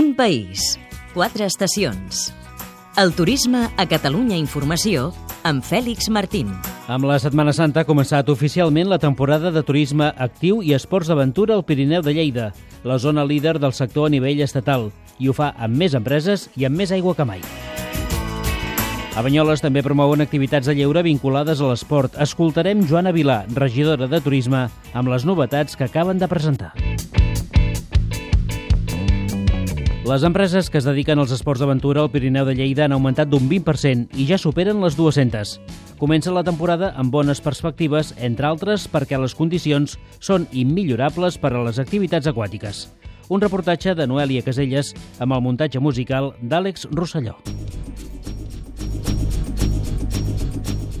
Un país, quatre estacions. El turisme a Catalunya Informació amb Fèlix Martín. Amb la Setmana Santa ha començat oficialment la temporada de turisme actiu i esports d'aventura al Pirineu de Lleida, la zona líder del sector a nivell estatal, i ho fa amb més empreses i amb més aigua que mai. A Banyoles també promouen activitats de lleure vinculades a l'esport. Escoltarem Joana Vilà, regidora de Turisme, amb les novetats que acaben de presentar. Les empreses que es dediquen als esports d'aventura al Pirineu de Lleida han augmentat d'un 20% i ja superen les 200. Comença la temporada amb bones perspectives, entre altres perquè les condicions són immillorables per a les activitats aquàtiques. Un reportatge de Noèlia Caselles amb el muntatge musical d'Àlex Rosselló.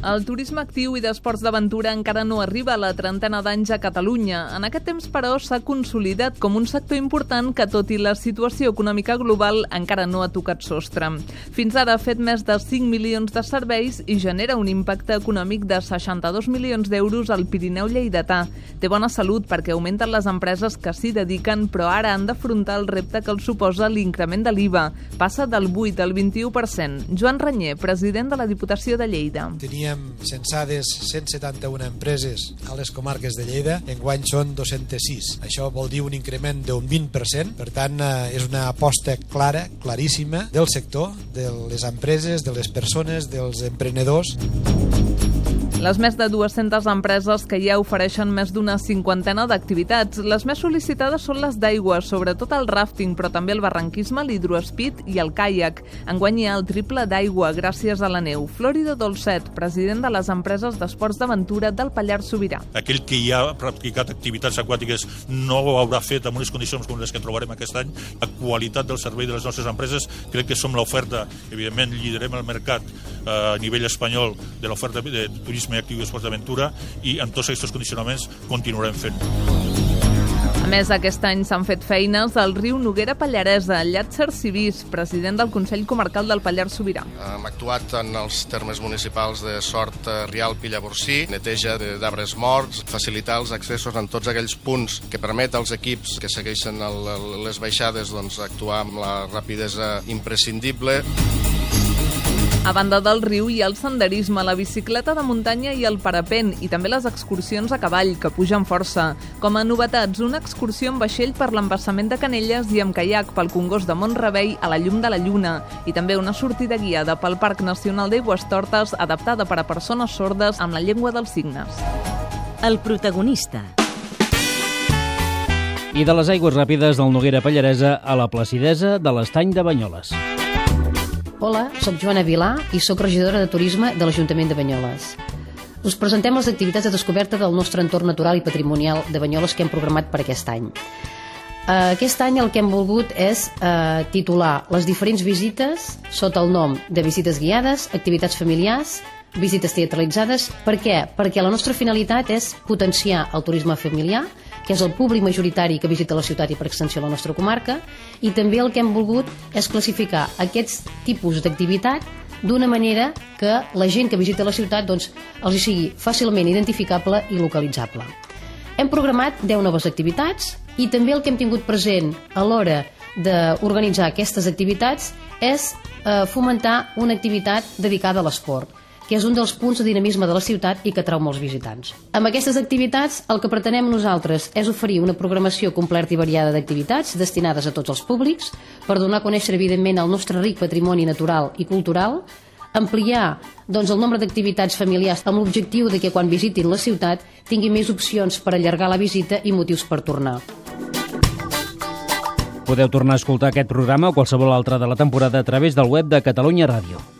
El turisme actiu i d'esports d'aventura encara no arriba a la trentena d'anys a Catalunya. En aquest temps, però, s'ha consolidat com un sector important que, tot i la situació econòmica global, encara no ha tocat sostre. Fins ara ha fet més de 5 milions de serveis i genera un impacte econòmic de 62 milions d'euros al Pirineu lleidatà. Té bona salut perquè augmenten les empreses que s'hi dediquen, però ara han d'afrontar el repte que els suposa l'increment de l'IVA. Passa del 8 al 21%. Joan Renyer, president de la Diputació de Lleida. Tenia teníem censades 171 empreses a les comarques de Lleida, enguany són 206. Això vol dir un increment d'un 20%, per tant eh, és una aposta clara, claríssima, del sector, de les empreses, de les persones, dels emprenedors. Les més de 200 empreses que ja ofereixen més d'una cinquantena d'activitats. Les més sol·licitades són les d'aigua, sobretot el rafting, però també el barranquisme, l'hidroespit i el caiac. Enguany hi ha el triple d'aigua gràcies a la neu. Florido Dolcet, president de les empreses d'esports d'aventura del Pallars Sobirà. Aquell que ja ha practicat activitats aquàtiques no ho haurà fet amb unes condicions com les que trobarem aquest any. La qualitat del servei de les nostres empreses, crec que som l'oferta, evidentment liderem el mercat eh, a nivell espanyol de l'oferta de turisme turisme actiu i esports d'aventura i amb tots aquests condicionaments continuarem fent. A més, aquest any s'han fet feines al riu Noguera Pallaresa. Llàtzer Civís, president del Consell Comarcal del Pallars Sobirà. Hem actuat en els termes municipals de Sort, eh, Rial, Pillaborcí, neteja d'arbres morts, facilitar els accessos en tots aquells punts que permet als equips que segueixen el, les baixades doncs, actuar amb la rapidesa imprescindible. A banda del riu hi ha el senderisme, la bicicleta de muntanya i el parapent, i també les excursions a cavall, que pugen força. Com a novetats, una excursió amb vaixell per l'embassament de Canelles i amb caiac pel Congost de Montrevell a la llum de la lluna, i també una sortida guiada pel Parc Nacional d'Aigües Tortes adaptada per a persones sordes amb la llengua dels signes. El protagonista. I de les aigües ràpides del Noguera Pallaresa a la placidesa de l'estany de Banyoles. Hola, sóc Joana Vilà i sóc regidora de Turisme de l'Ajuntament de Banyoles. Us presentem les activitats de descoberta del nostre entorn natural i patrimonial de Banyoles que hem programat per aquest any. Uh, aquest any el que hem volgut és uh, titular les diferents visites sota el nom de visites guiades, activitats familiars, visites teatralitzades. Per què? Perquè la nostra finalitat és potenciar el turisme familiar, que és el públic majoritari que visita la ciutat i per extensió la nostra comarca, i també el que hem volgut és classificar aquests tipus d'activitat d'una manera que la gent que visita la ciutat doncs, els hi sigui fàcilment identificable i localitzable. Hem programat 10 noves activitats i també el que hem tingut present a l'hora d'organitzar aquestes activitats és eh, fomentar una activitat dedicada a l'esport que és un dels punts de dinamisme de la ciutat i que trau molts visitants. Amb aquestes activitats, el que pretenem nosaltres és oferir una programació completa i variada d'activitats destinades a tots els públics per donar a conèixer, evidentment, el nostre ric patrimoni natural i cultural, ampliar doncs, el nombre d'activitats familiars amb l'objectiu de que quan visitin la ciutat tinguin més opcions per allargar la visita i motius per tornar. Podeu tornar a escoltar aquest programa o qualsevol altre de la temporada a través del web de Catalunya Ràdio.